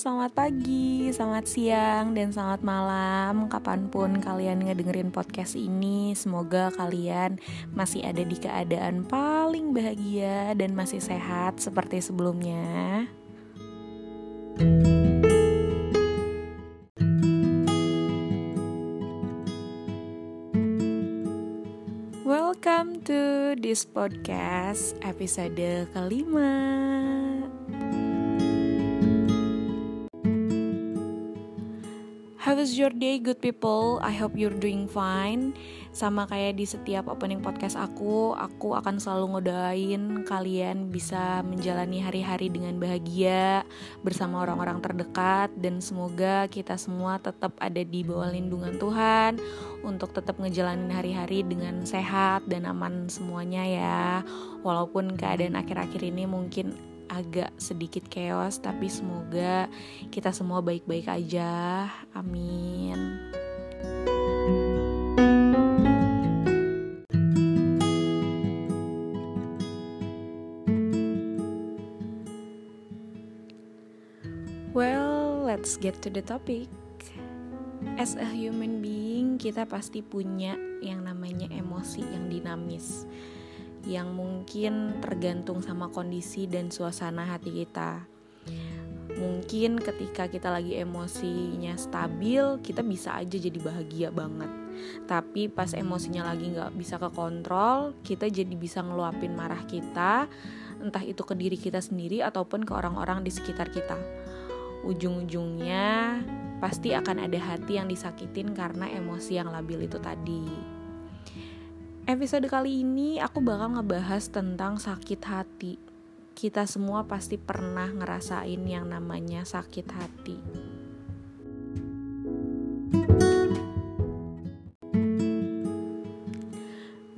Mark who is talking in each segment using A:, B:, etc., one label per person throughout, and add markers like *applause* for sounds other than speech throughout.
A: selamat pagi, selamat siang, dan selamat malam. Kapan pun kalian ngedengerin podcast ini Semoga kalian masih ada di keadaan paling bahagia Dan masih sehat seperti sebelumnya. Welcome to this podcast episode kelima Was your day good people? I hope you're doing fine Sama kayak di setiap opening podcast aku Aku akan selalu ngodain kalian bisa menjalani hari-hari dengan bahagia Bersama orang-orang terdekat Dan semoga kita semua tetap ada di bawah lindungan Tuhan Untuk tetap ngejalanin hari-hari dengan sehat dan aman semuanya ya Walaupun keadaan akhir-akhir ini mungkin agak sedikit chaos tapi semoga kita semua baik-baik aja. Amin. Well, let's get to the topic. As a human being, kita pasti punya yang namanya emosi yang dinamis yang mungkin tergantung sama kondisi dan suasana hati kita. Mungkin ketika kita lagi emosinya stabil, kita bisa aja jadi bahagia banget. Tapi pas emosinya lagi nggak bisa kekontrol, kita jadi bisa ngeluapin marah kita, entah itu ke diri kita sendiri ataupun ke orang-orang di sekitar kita. Ujung-ujungnya pasti akan ada hati yang disakitin karena emosi yang labil itu tadi. Episode kali ini aku bakal ngebahas tentang sakit hati. Kita semua pasti pernah ngerasain yang namanya sakit hati.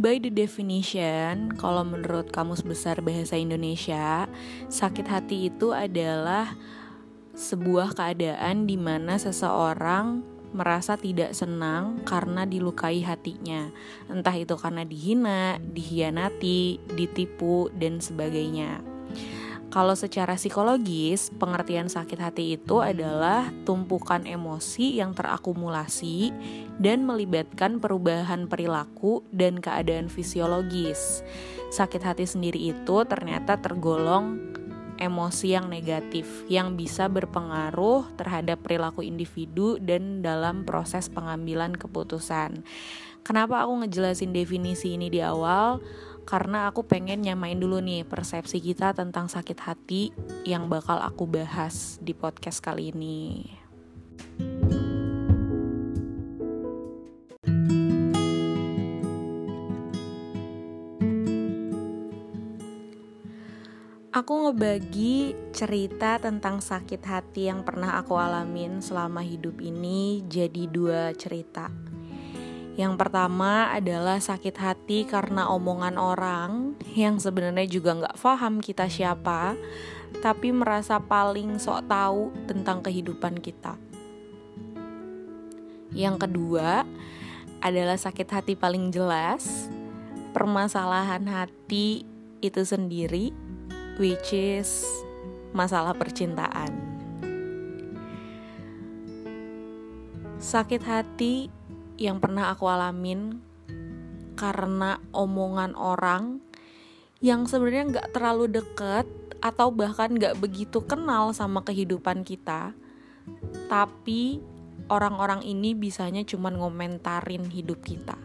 A: By the definition, kalau menurut Kamus Besar Bahasa Indonesia, sakit hati itu adalah sebuah keadaan di mana seseorang merasa tidak senang karena dilukai hatinya, entah itu karena dihina, dihianati, ditipu, dan sebagainya. Kalau secara psikologis, pengertian sakit hati itu adalah tumpukan emosi yang terakumulasi dan melibatkan perubahan perilaku dan keadaan fisiologis. Sakit hati sendiri itu ternyata tergolong emosi yang negatif yang bisa berpengaruh terhadap perilaku individu dan dalam proses pengambilan keputusan. Kenapa aku ngejelasin definisi ini di awal? Karena aku pengen nyamain dulu nih persepsi kita tentang sakit hati yang bakal aku bahas di podcast kali ini. Aku ngebagi cerita tentang sakit hati yang pernah aku alamin selama hidup ini jadi dua cerita. Yang pertama adalah sakit hati karena omongan orang yang sebenarnya juga nggak paham kita siapa, tapi merasa paling sok tahu tentang kehidupan kita. Yang kedua adalah sakit hati paling jelas, permasalahan hati itu sendiri which is masalah percintaan. Sakit hati yang pernah aku alamin karena omongan orang yang sebenarnya nggak terlalu deket atau bahkan nggak begitu kenal sama kehidupan kita, tapi orang-orang ini bisanya cuma ngomentarin hidup kita.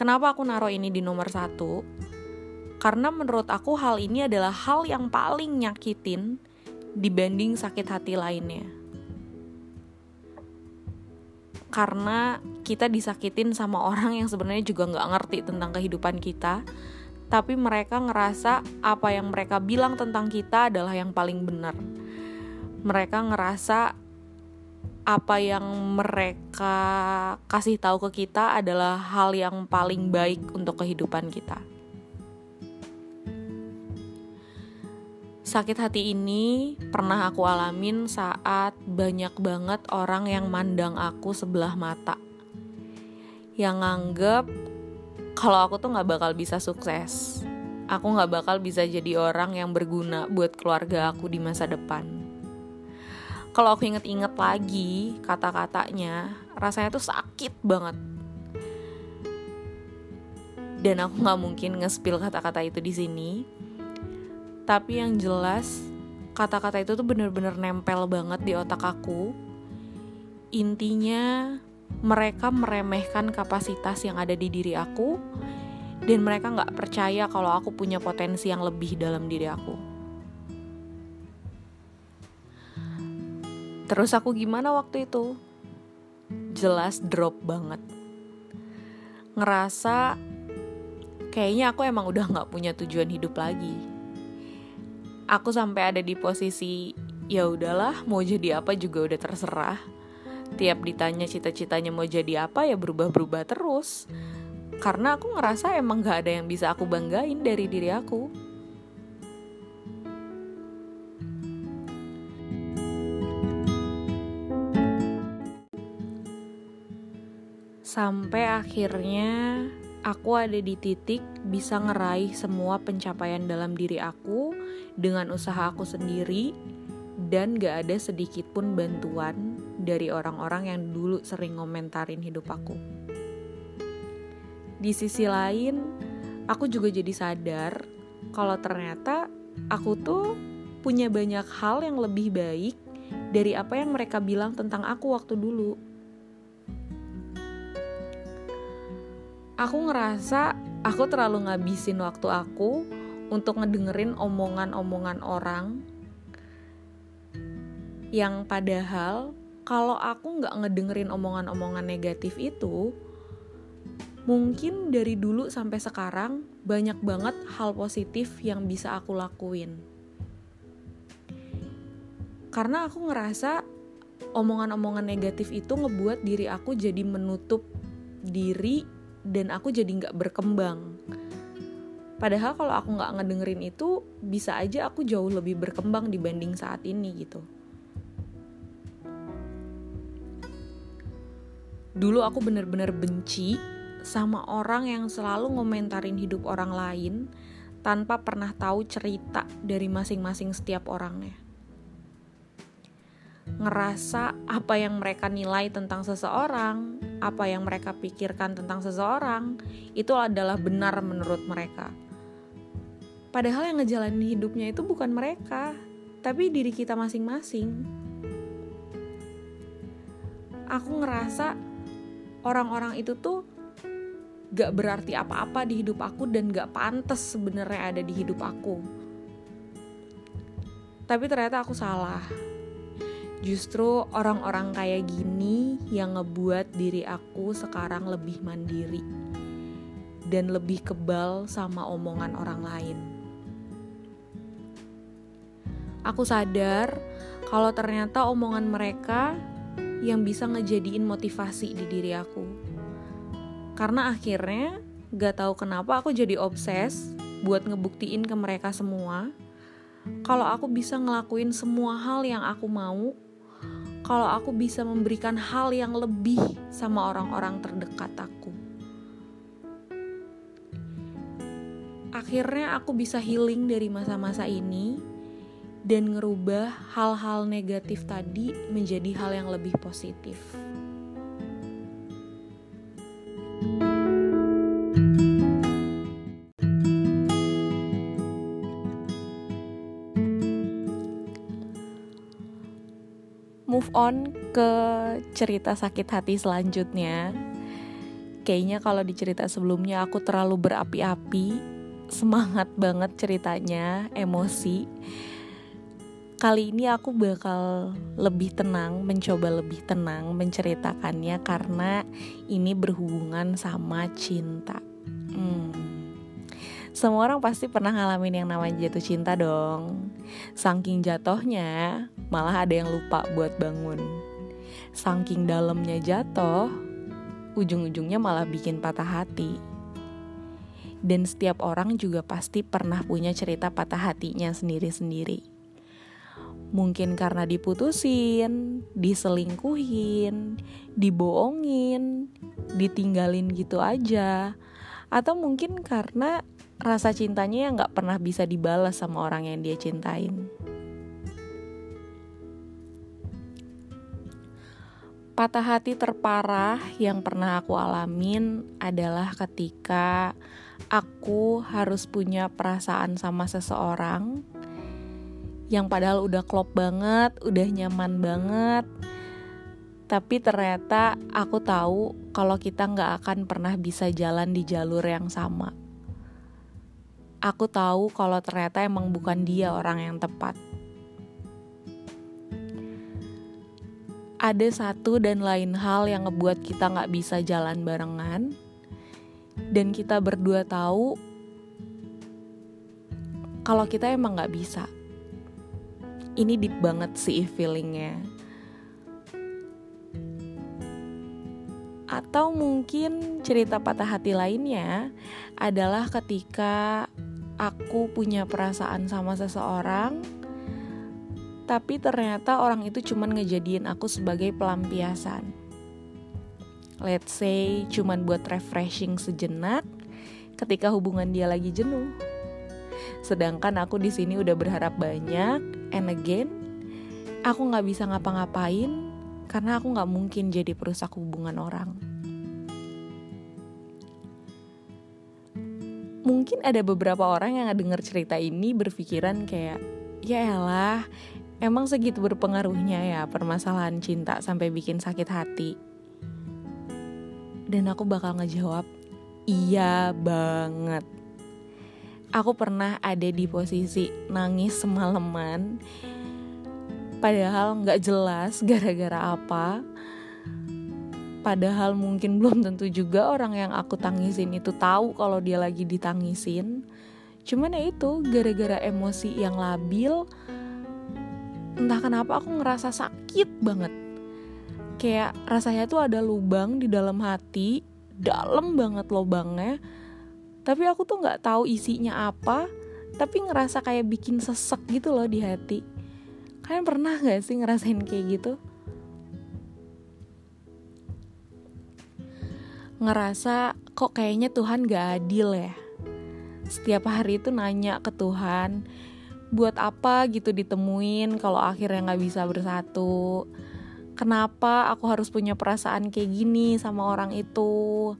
A: Kenapa aku naruh ini di nomor satu? Karena menurut aku hal ini adalah hal yang paling nyakitin dibanding sakit hati lainnya. Karena kita disakitin sama *laughs* orang yang sebenarnya juga nggak ngerti tentang kehidupan kita, tapi mereka ngerasa apa yang mereka bilang tentang kita adalah yang paling benar. Mereka ngerasa apa yang mereka kasih tahu ke kita adalah hal yang paling baik untuk kehidupan kita. Sakit hati ini pernah aku alamin saat banyak banget orang yang mandang aku sebelah mata. Yang nganggep kalau aku tuh gak bakal bisa sukses. Aku gak bakal bisa jadi orang yang berguna buat keluarga aku di masa depan. kalau aku inget-inget lagi kata-katanya rasanya tuh sakit banget dan aku nggak mungkin nge-spill kata-kata itu di sini tapi yang jelas kata-kata itu tuh bener-bener nempel banget di otak aku intinya mereka meremehkan kapasitas yang ada di diri aku dan mereka nggak percaya kalau aku punya potensi yang lebih dalam diri aku. Terus aku gimana waktu itu? Jelas drop banget. Ngerasa kayaknya aku emang udah gak punya tujuan hidup lagi. Aku sampai ada di posisi ya udahlah mau jadi apa juga udah terserah. Tiap ditanya cita-citanya mau jadi apa ya berubah-berubah terus. Karena aku ngerasa emang gak ada yang bisa aku banggain dari diri aku. sampai akhirnya aku ada di titik bisa ngeraih semua pencapaian dalam diri aku dengan usaha aku sendiri dan gak ada sedikit pun bantuan dari orang-orang yang dulu sering ngomentarin hidup aku. Di sisi lain, aku juga jadi sadar kalau ternyata aku tuh punya banyak hal yang lebih baik dari apa yang mereka bilang tentang aku waktu dulu. Aku ngerasa aku terlalu ngabisin waktu aku untuk ngedengerin omongan-omongan orang yang padahal kalau aku nggak ngedengerin omongan-omongan negatif itu mungkin dari dulu sampai sekarang banyak banget hal positif yang bisa aku lakuin. Karena aku ngerasa omongan-omongan negatif itu ngebuat diri aku jadi menutup diri dan aku jadi nggak berkembang. Padahal kalau aku nggak ngedengerin itu bisa aja aku jauh lebih berkembang dibanding saat ini gitu. Dulu aku bener-bener benci sama orang yang selalu ngomentarin hidup orang lain tanpa pernah tahu cerita dari masing-masing setiap orangnya ngerasa apa yang mereka nilai tentang seseorang, apa yang mereka pikirkan tentang seseorang, itu adalah benar menurut mereka. Padahal yang ngejalanin hidupnya itu bukan mereka, tapi diri kita masing-masing. Aku ngerasa orang-orang itu tuh gak berarti apa-apa di hidup aku dan gak pantas sebenarnya ada di hidup aku. Tapi ternyata aku salah Justru orang-orang kayak gini yang ngebuat diri aku sekarang lebih mandiri dan lebih kebal sama omongan orang lain. Aku sadar kalau ternyata omongan mereka yang bisa ngejadiin motivasi di diri aku. Karena akhirnya gak tahu kenapa aku jadi obses buat ngebuktiin ke mereka semua kalau aku bisa ngelakuin semua hal yang aku mau kalau aku bisa memberikan hal yang lebih sama orang-orang terdekat aku. Akhirnya aku bisa healing dari masa-masa ini dan ngerubah hal-hal negatif tadi menjadi hal yang lebih positif. On ke cerita sakit hati selanjutnya. Kayaknya kalau di cerita sebelumnya aku terlalu berapi-api, semangat banget ceritanya, emosi. Kali ini aku bakal lebih tenang, mencoba lebih tenang menceritakannya karena ini berhubungan sama cinta. Hmm. Semua orang pasti pernah ngalamin yang namanya jatuh cinta dong. Saking jatuhnya, malah ada yang lupa buat bangun. Saking dalamnya jatuh, ujung-ujungnya malah bikin patah hati. Dan setiap orang juga pasti pernah punya cerita patah hatinya sendiri-sendiri. Mungkin karena diputusin, diselingkuhin, dibohongin, ditinggalin gitu aja. Atau mungkin karena rasa cintanya yang gak pernah bisa dibalas sama orang yang dia cintain. Patah hati terparah yang pernah aku alamin adalah ketika aku harus punya perasaan sama seseorang yang padahal udah klop banget, udah nyaman banget. Tapi ternyata aku tahu kalau kita nggak akan pernah bisa jalan di jalur yang sama. Aku tahu kalau ternyata emang bukan dia orang yang tepat. Ada satu dan lain hal yang ngebuat kita nggak bisa jalan barengan. Dan kita berdua tahu kalau kita emang nggak bisa. Ini deep banget sih feelingnya. Atau mungkin cerita patah hati lainnya adalah ketika aku punya perasaan sama seseorang tapi ternyata orang itu cuman ngejadiin aku sebagai pelampiasan. Let's say cuman buat refreshing sejenak ketika hubungan dia lagi jenuh. Sedangkan aku di sini udah berharap banyak, and again, aku nggak bisa ngapa-ngapain karena aku nggak mungkin jadi perusak hubungan orang. Mungkin ada beberapa orang yang denger cerita ini berpikiran kayak, ya elah, Emang segitu berpengaruhnya ya permasalahan cinta sampai bikin sakit hati? Dan aku bakal ngejawab, iya banget. Aku pernah ada di posisi nangis semalaman, padahal nggak jelas gara-gara apa. Padahal mungkin belum tentu juga orang yang aku tangisin itu tahu kalau dia lagi ditangisin. Cuman ya itu gara-gara emosi yang labil, entah kenapa aku ngerasa sakit banget. Kayak rasanya tuh ada lubang di dalam hati dalam banget lubangnya. Tapi aku tuh nggak tahu isinya apa tapi ngerasa kayak bikin sesek gitu loh di hati. Kalian pernah nggak sih ngerasain kayak gitu? Ngerasa kok kayaknya Tuhan gak adil ya? Setiap hari itu nanya ke Tuhan buat apa gitu ditemuin kalau akhirnya nggak bisa bersatu? Kenapa aku harus punya perasaan kayak gini sama orang itu?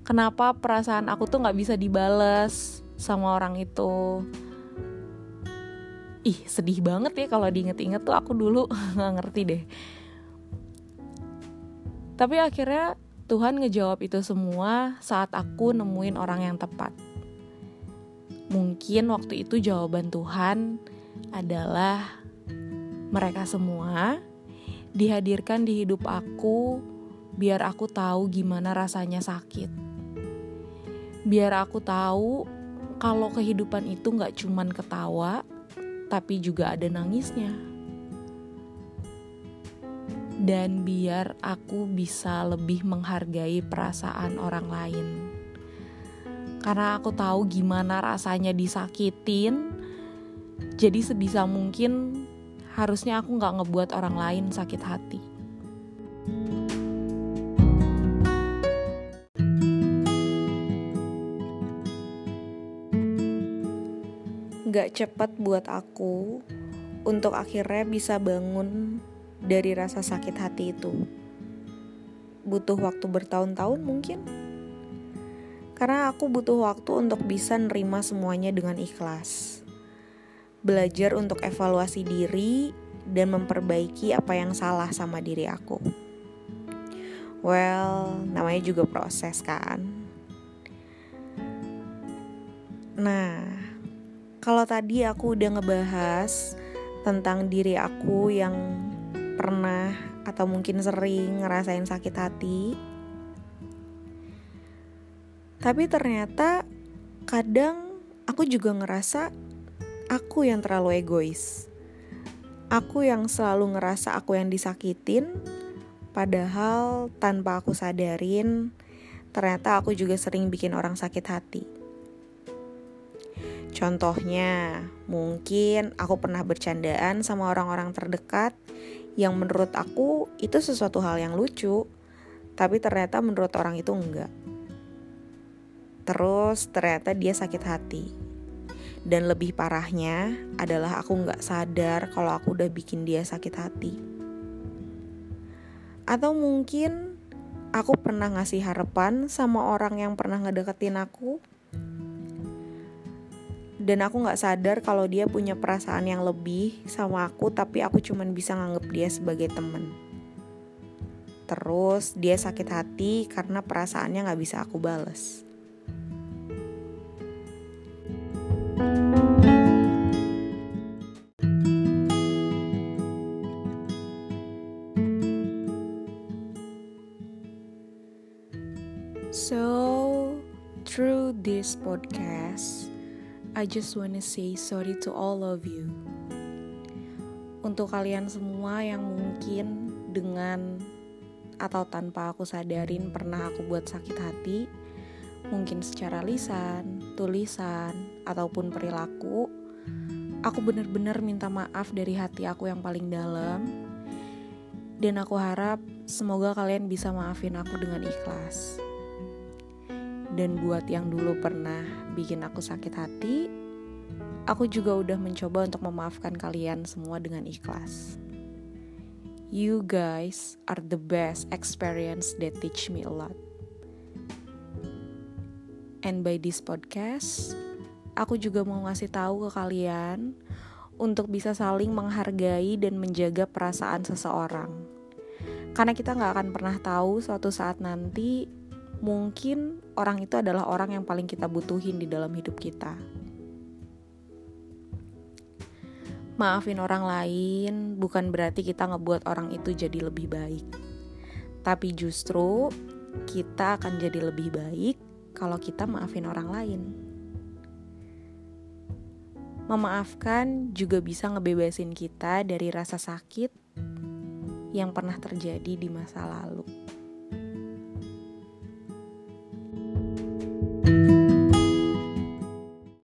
A: Kenapa perasaan aku tuh nggak bisa dibales sama orang itu? Ih sedih banget ya kalau diinget-inget tuh. Aku dulu *laughs* nggak ngerti deh. Tapi akhirnya Tuhan ngejawab itu semua saat aku nemuin orang yang tepat Mungkin waktu itu jawaban Tuhan adalah mereka semua dihadirkan di hidup aku biar aku tahu gimana rasanya sakit. Biar aku tahu kalau kehidupan itu gak cuman ketawa, tapi juga ada nangisnya. Dan biar aku bisa lebih menghargai perasaan orang lain karena aku tahu gimana rasanya disakitin jadi sebisa mungkin harusnya aku nggak ngebuat orang lain sakit hati Gak cepat buat aku untuk akhirnya bisa bangun dari rasa sakit hati itu. Butuh waktu bertahun-tahun mungkin karena aku butuh waktu untuk bisa nerima semuanya dengan ikhlas. Belajar untuk evaluasi diri dan memperbaiki apa yang salah sama diri aku. Well, namanya juga proses kan. Nah, kalau tadi aku udah ngebahas tentang diri aku yang pernah atau mungkin sering ngerasain sakit hati, tapi ternyata kadang aku juga ngerasa aku yang terlalu egois. Aku yang selalu ngerasa aku yang disakitin, padahal tanpa aku sadarin, ternyata aku juga sering bikin orang sakit hati. Contohnya, mungkin aku pernah bercandaan sama orang-orang terdekat yang menurut aku itu sesuatu hal yang lucu, tapi ternyata menurut orang itu enggak. Terus ternyata dia sakit hati. Dan lebih parahnya adalah aku gak sadar kalau aku udah bikin dia sakit hati. Atau mungkin aku pernah ngasih harapan sama orang yang pernah ngedeketin aku dan aku gak sadar kalau dia punya perasaan yang lebih sama aku tapi aku cuman bisa nganggep dia sebagai temen terus dia sakit hati karena perasaannya gak bisa aku bales So, through this podcast, I just wanna say sorry to all of you. Untuk kalian semua yang mungkin dengan atau tanpa aku sadarin pernah aku buat sakit hati, mungkin secara lisan, tulisan, ataupun perilaku, aku bener-bener minta maaf dari hati aku yang paling dalam. Dan aku harap semoga kalian bisa maafin aku dengan ikhlas. Dan buat yang dulu pernah bikin aku sakit hati, aku juga udah mencoba untuk memaafkan kalian semua dengan ikhlas. You guys are the best experience that teach me a lot. And by this podcast, aku juga mau ngasih tahu ke kalian untuk bisa saling menghargai dan menjaga perasaan seseorang. Karena kita nggak akan pernah tahu suatu saat nanti mungkin orang itu adalah orang yang paling kita butuhin di dalam hidup kita. Maafin orang lain bukan berarti kita ngebuat orang itu jadi lebih baik. Tapi justru kita akan jadi lebih baik kalau kita maafin orang lain. Memaafkan juga bisa ngebebasin kita dari rasa sakit yang pernah terjadi di masa lalu.